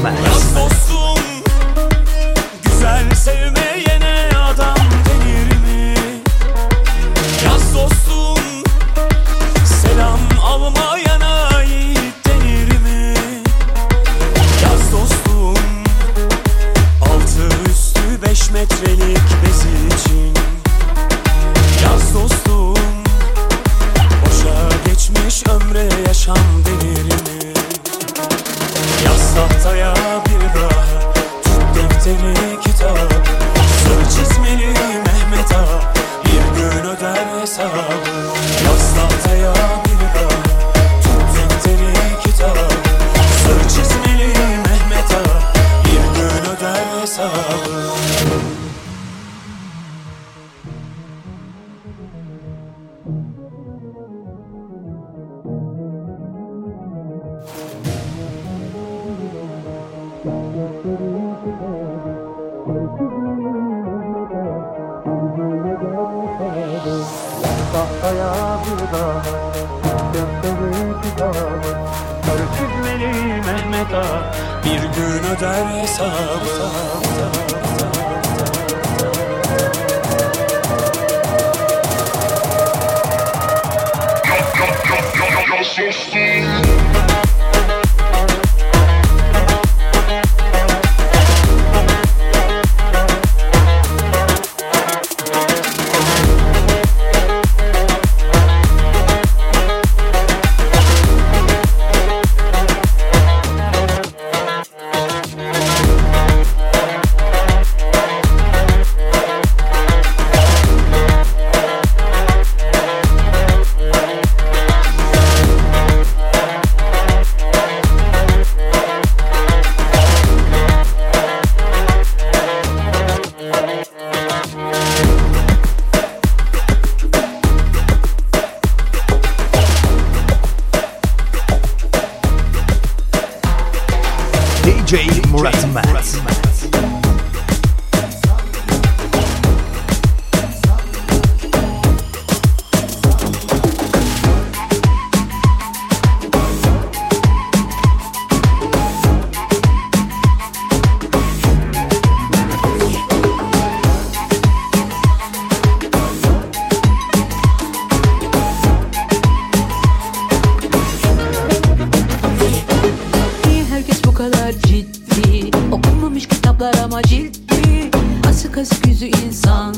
flash. Tahtaya bir daha, gökdeli bir daha Örgütmeli Mehmet Ağa, bir gün öder hesabı Yok yok yok yok yok sustum kadar ciddi. Okunmamış kitaplar ama ciddi. Asık asık yüzü insan.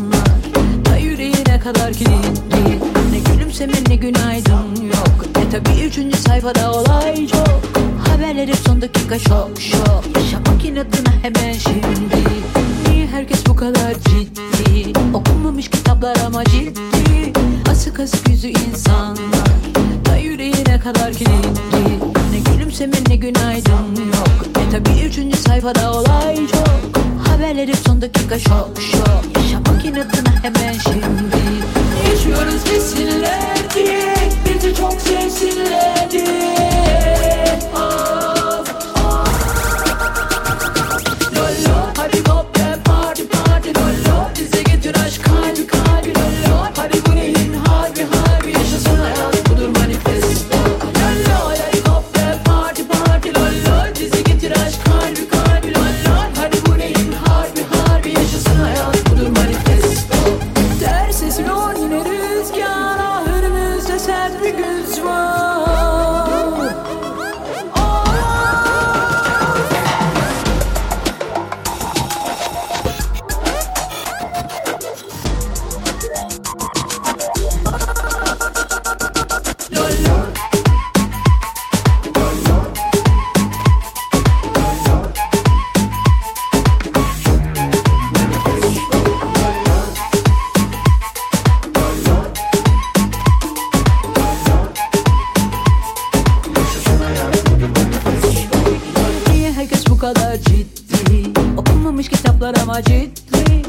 ciddi Okunmamış kitaplar ama ciddi.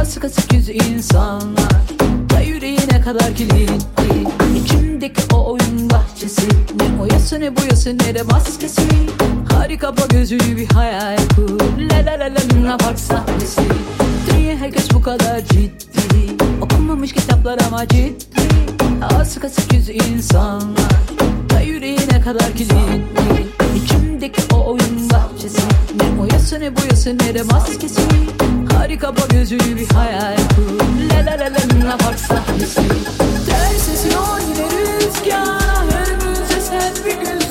Asık asık yüz insanlar. Da yüreğine kadar kilitli. İçimdeki o oyun bahçesi. Ne o ne bu yasa ne de maskesi. Harika bu gözünü bir hayal kur. La la la la Luna Park sahnesi. Dünya herkes bu kadar ciddi? Okunmamış kitaplar ama ciddi. Asık asık yüz insanlar. Da yüreğine kadar kilitli. İçimde Evdeki o oyun bahçesi. Ne oyası ne boyası ne de maskesi? Harika bagajını bir hayal kur. La la la la la park sahnesi. Ters esiyor yine rüzgar. Önümüze sen bir gün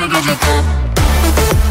sakın sen her gece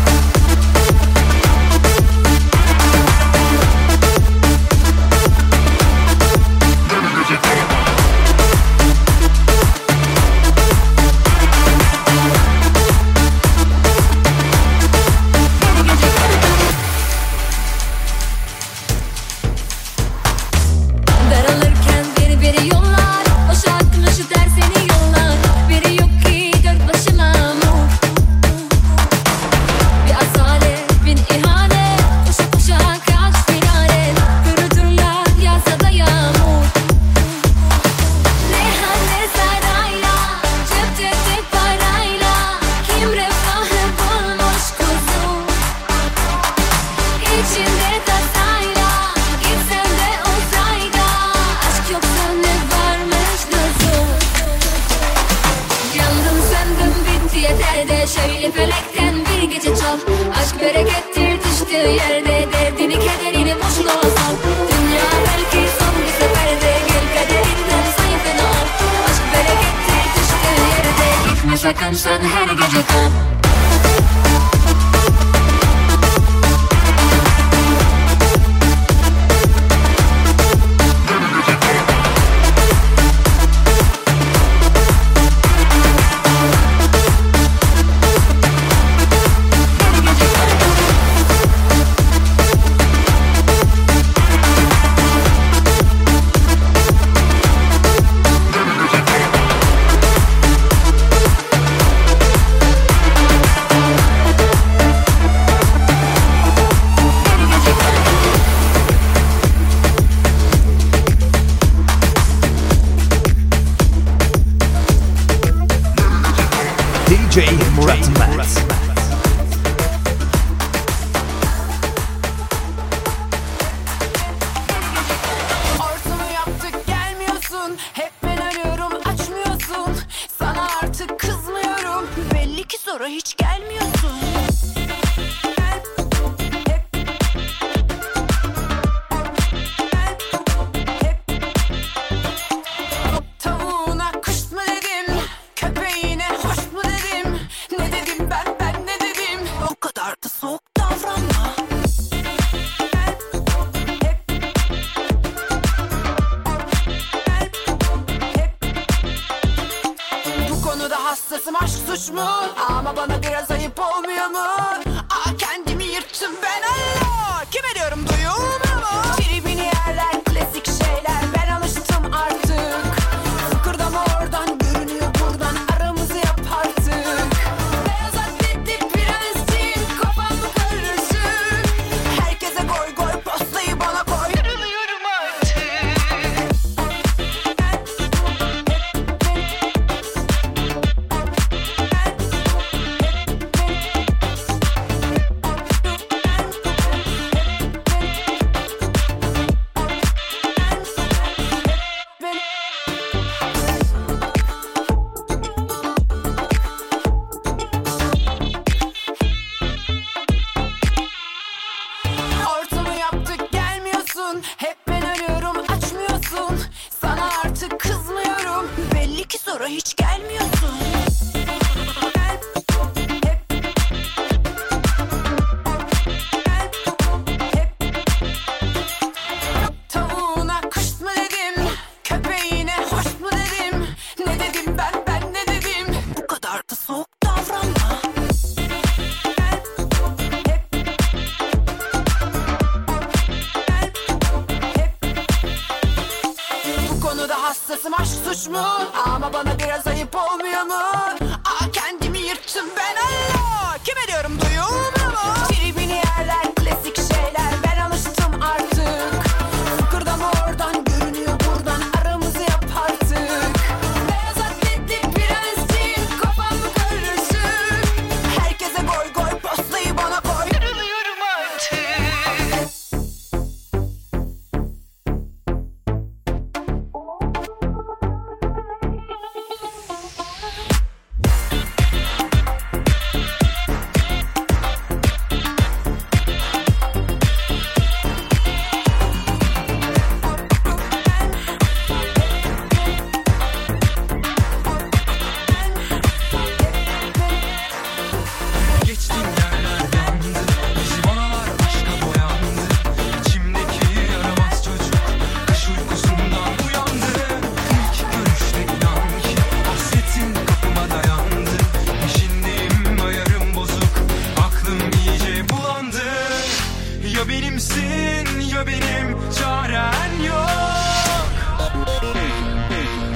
Ya benimsin ya benim çaren yok.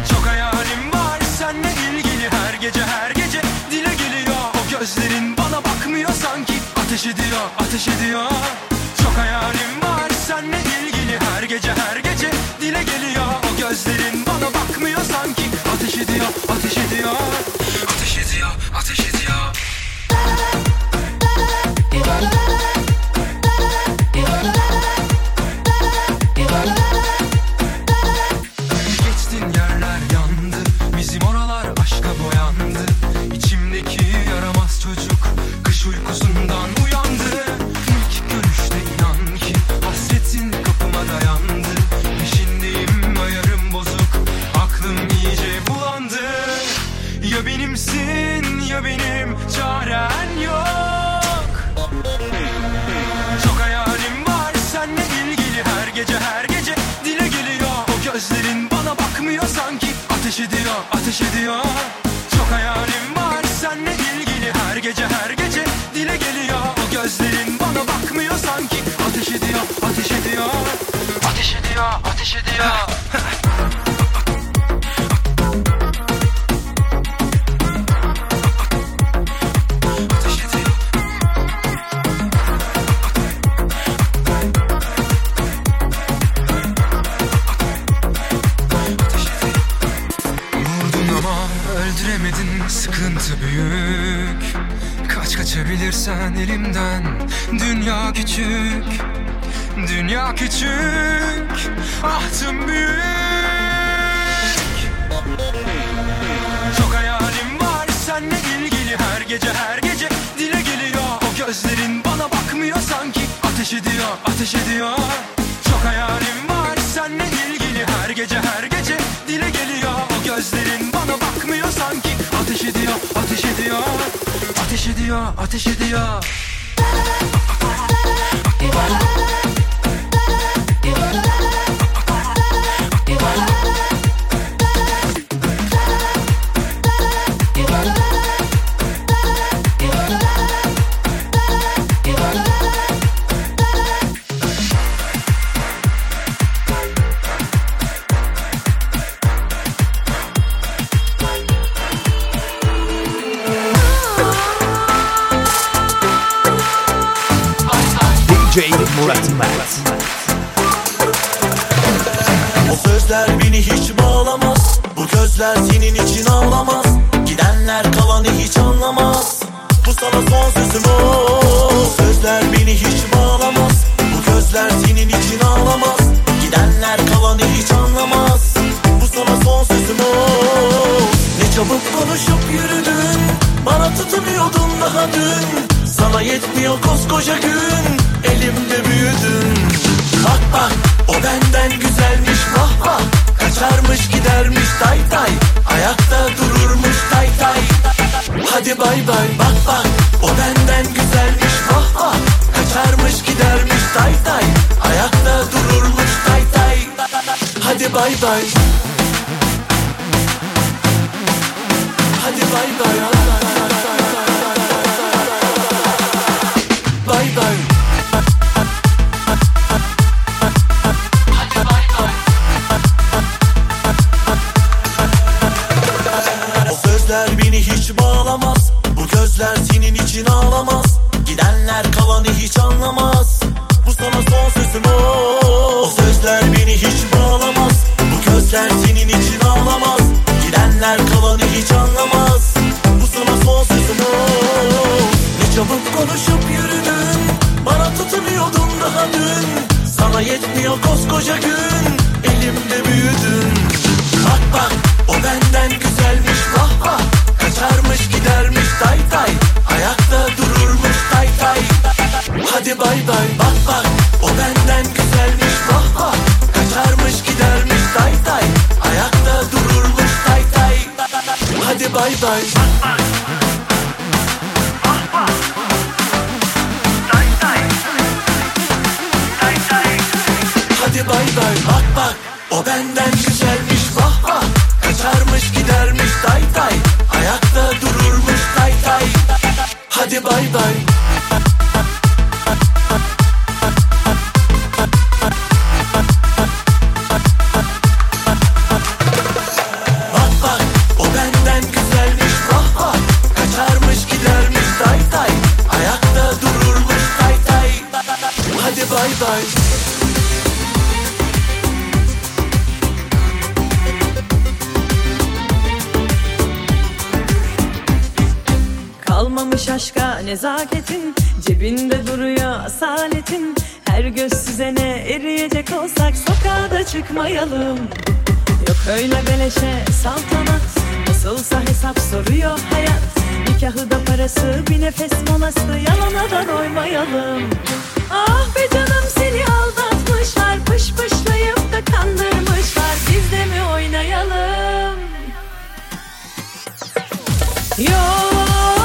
Çok hayalim var senle ilgili her gece her gece dile geliyor. O gözlerin bana bakmıyor sanki ateş ediyor ateş ediyor. Çok hayalim var senle ilgili her gece her gece dile geliyor. O gözlerin bana bakmıyor sanki ateş ediyor ateş ediyor. Ateş ediyor Dünya küçük, ahtım büyük. Çok hayalim var senle ilgili her gece her gece. Dile geliyor O gözlerin bana bakmıyor sanki. Ateş ediyor ateş ediyor. Çok hayalim var senle ilgili her gece her gece. Dile geliyor O gözlerin bana bakmıyor sanki. Ateş ediyor ateş ediyor. Ateş ediyor ateş ediyor. Hadi bay bay Hadi bay bay, bay. Gelmiş aşka nezaketin Cebinde duruyor asaletin. Her göz size ne eriyecek olsak Sokağa da çıkmayalım. Yok öyle beleşe saltanat Nasılsa hesap soruyor hayat. Nikahı da parası bir nefes molası Yalana da doymayalım. Ah be canım seni aldatmışlar Pış pışlayıp da kandırmışlar. Biz de mi oynayalım? Yok.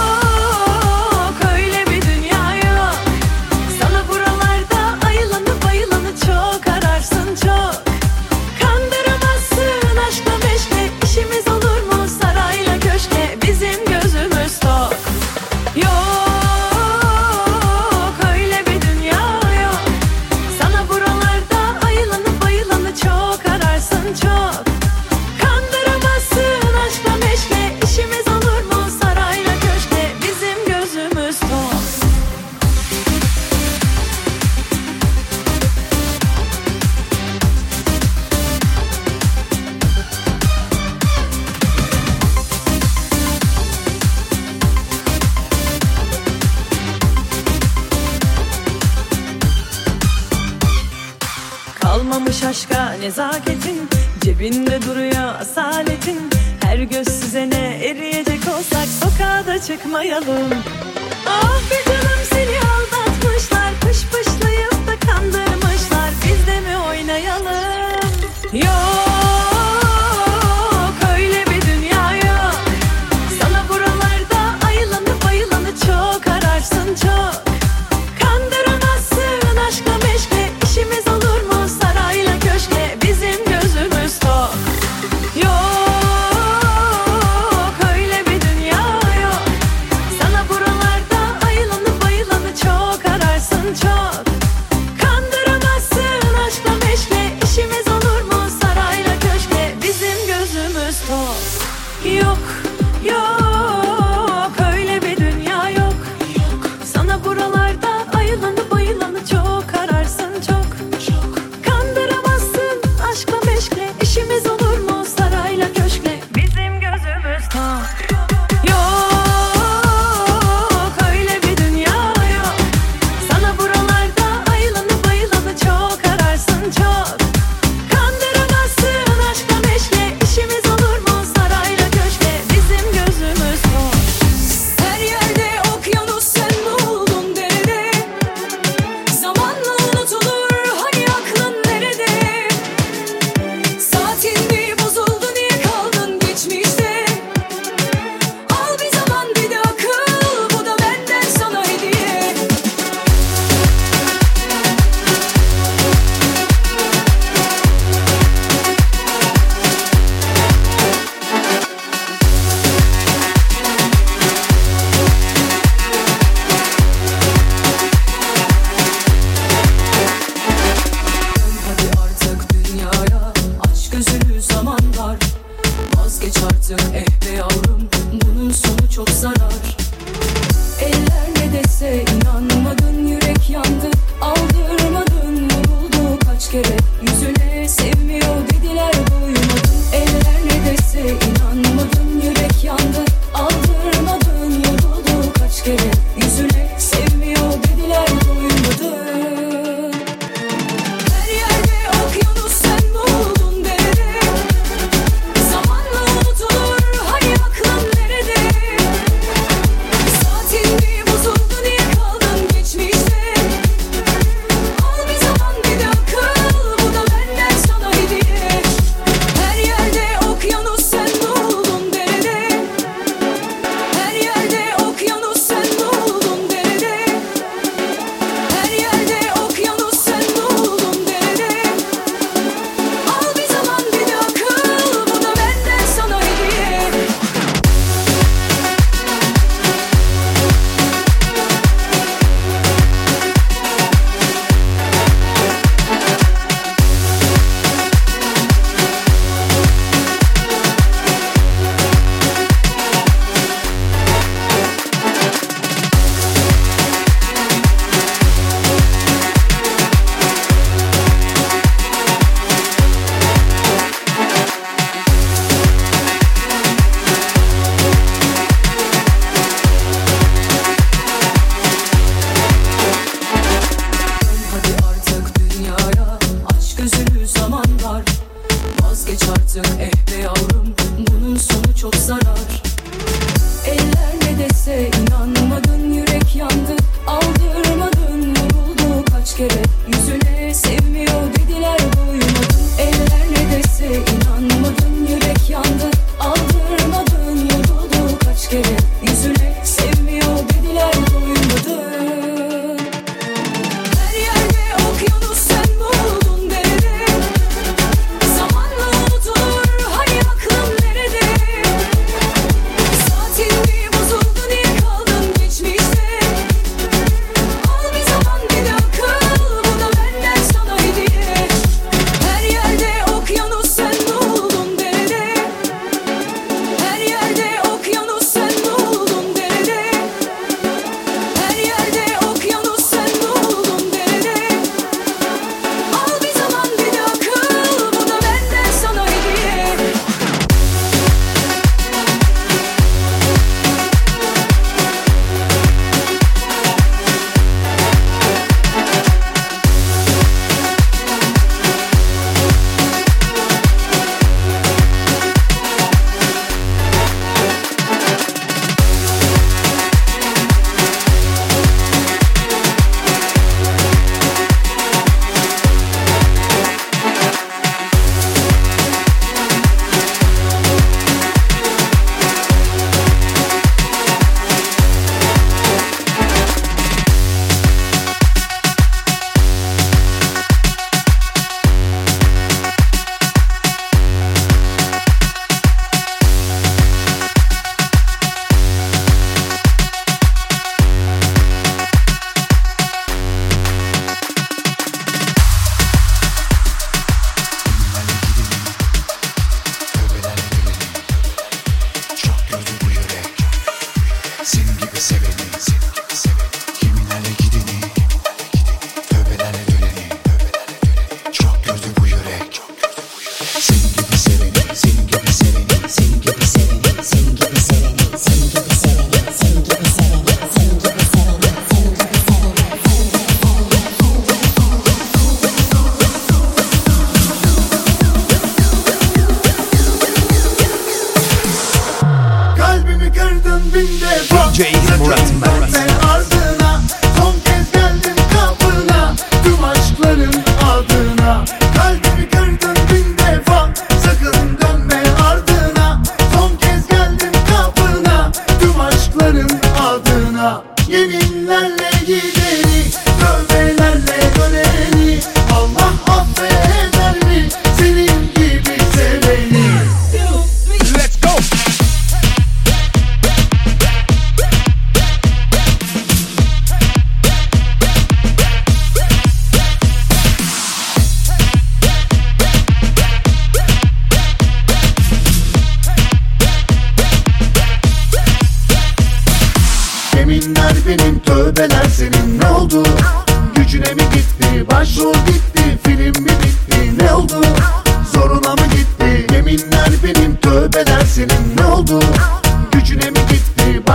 nezaketin Cebinde duruyor asaletin. Her göz size ne eriyecek olsak sokağa da çıkmayalım. Ah bir canım seni aldatmışlar Pış pışlayıp da kandırmışlar. Biz de mi oynayalım? Yok. hey et des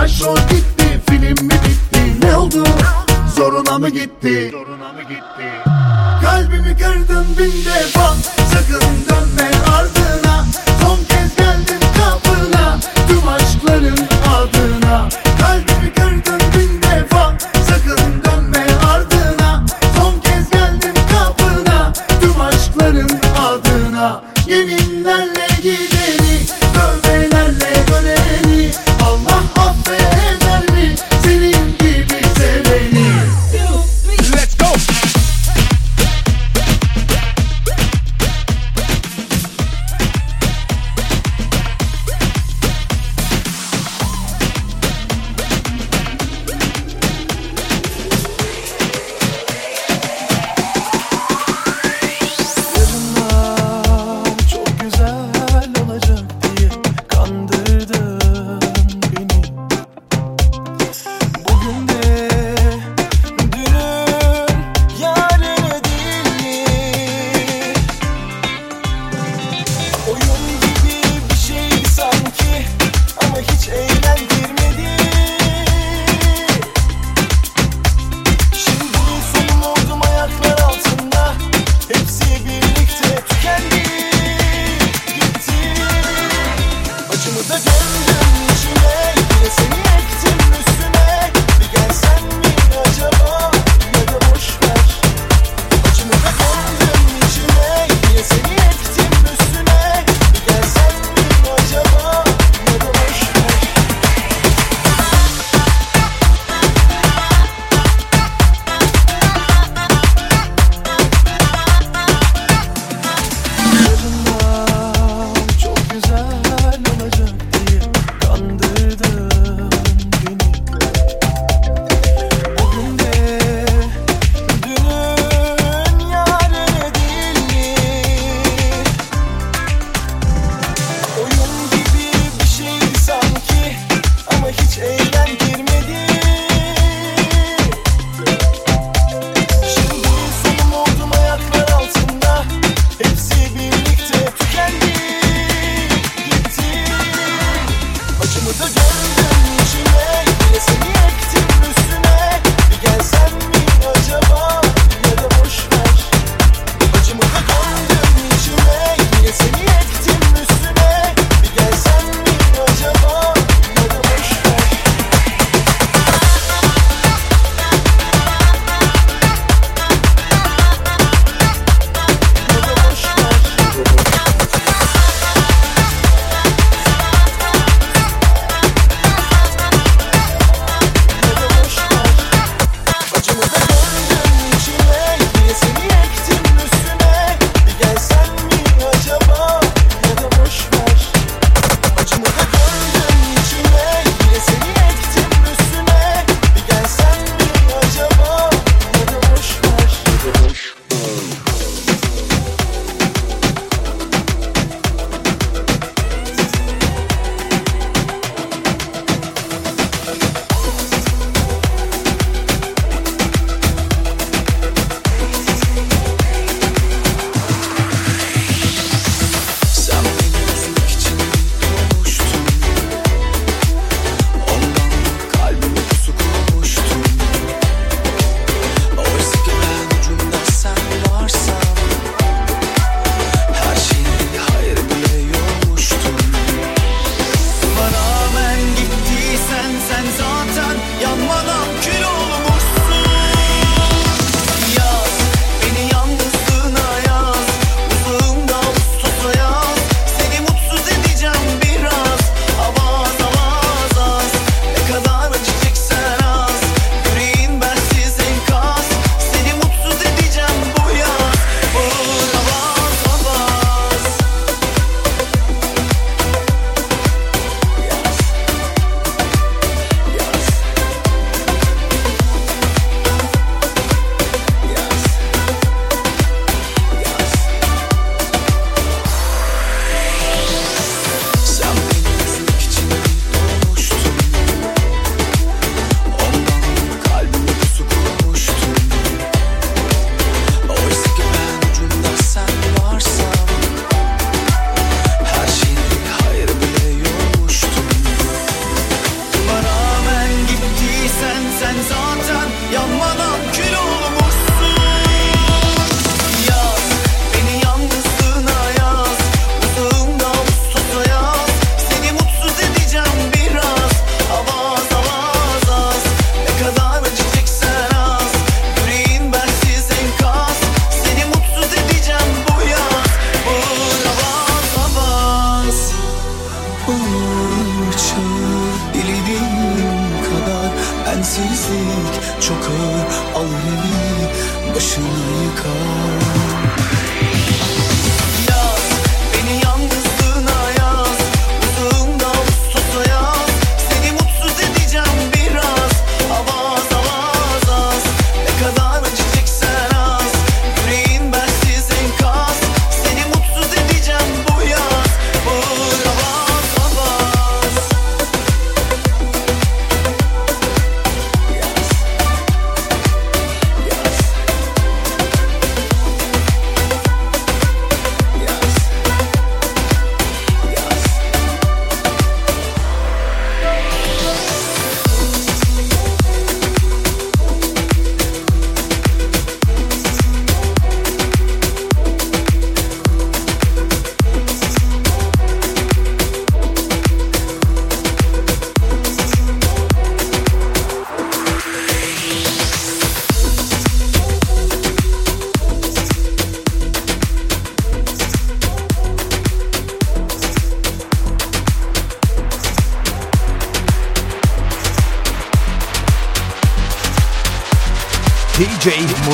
Başrol gitti, film mi bitti? Ne oldu? Zoruna mı gitti? Kalbimi kırdın bin defa Sakın dönme ardına Son kez geldim kapına Tüm aşkların adına Kalbimi kırdın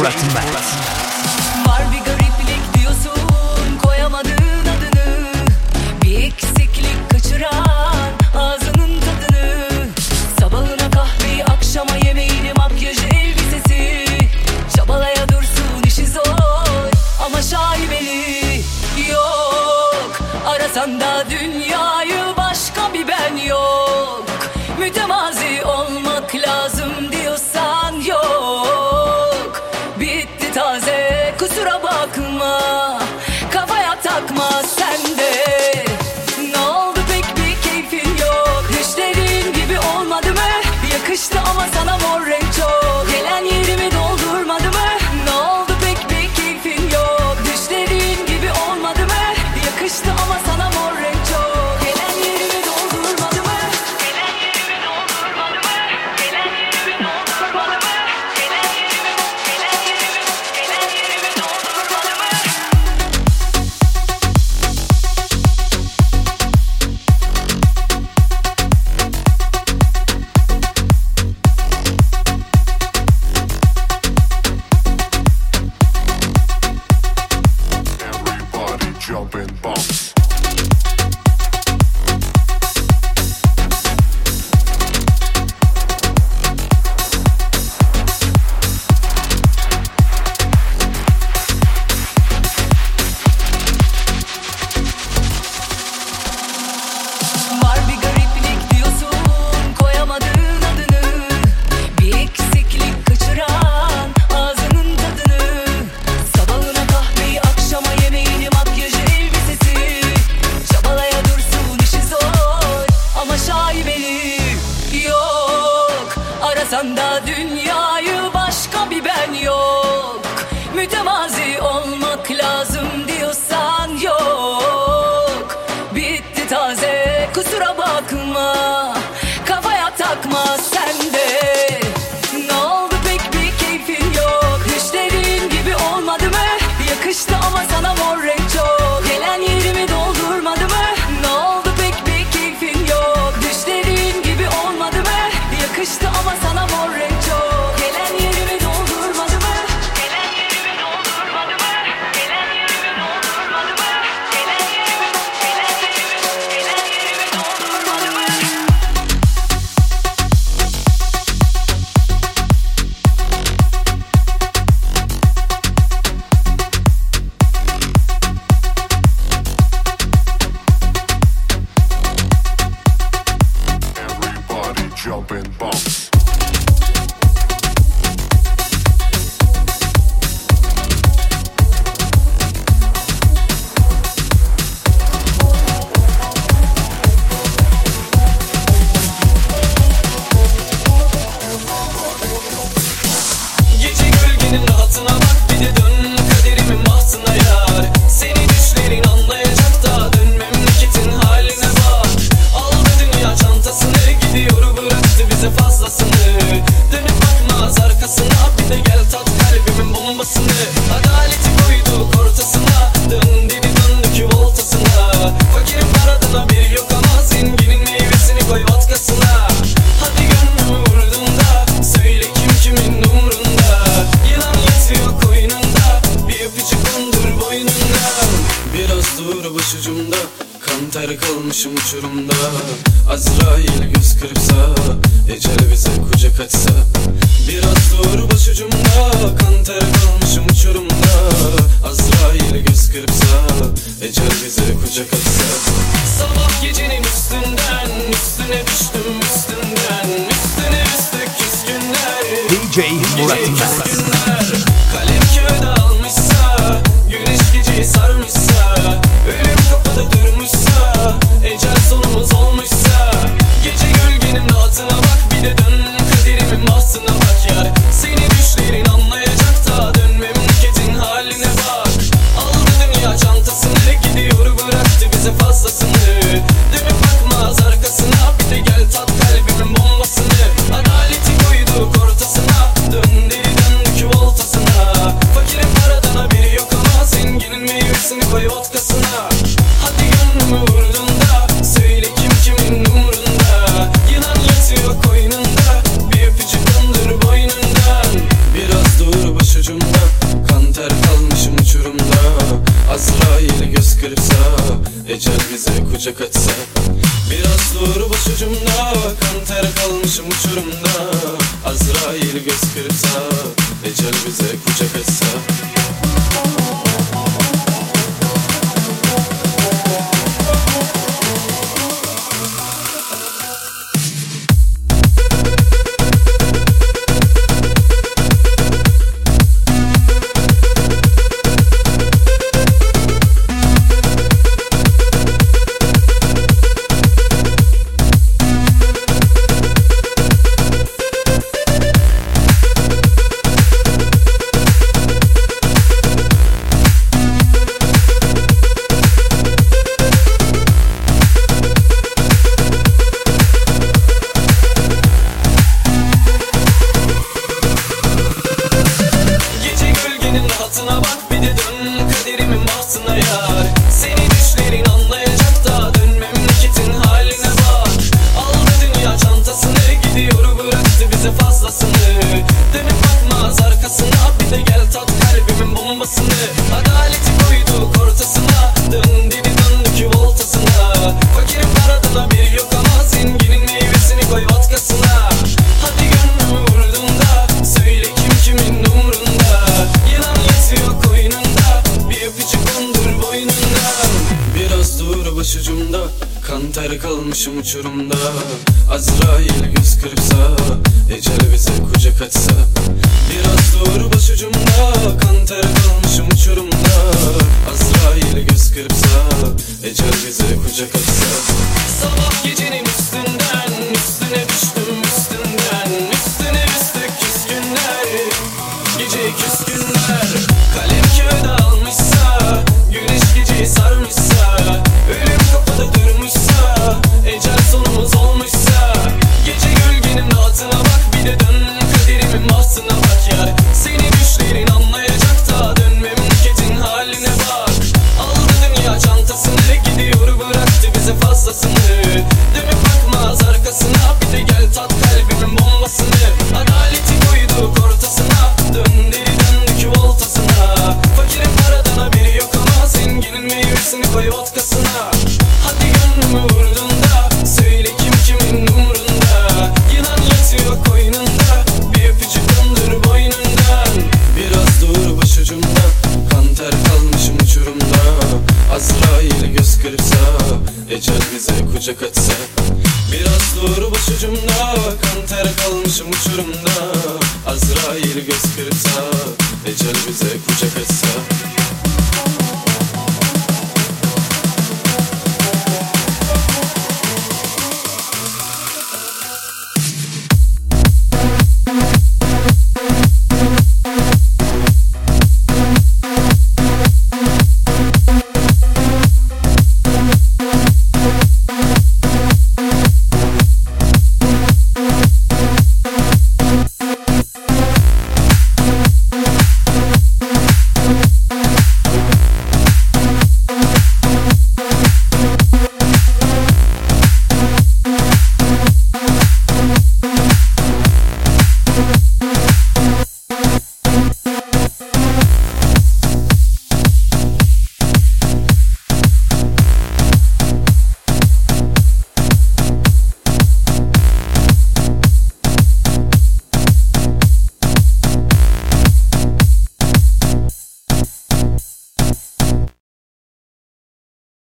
DJ başucumda Kan ter kalmışım uçurumda. Azrail göz kırpsa Ecel bize kucak açsa. Biraz dur başucumda Kan ter kalmışım uçurumda. Azrail göz kırpsa Ecel bize kucak açsa. Sabah gecenin üstünden Üstüne düştüm üstünden. Üstüne üstü küskünler. DJ Murat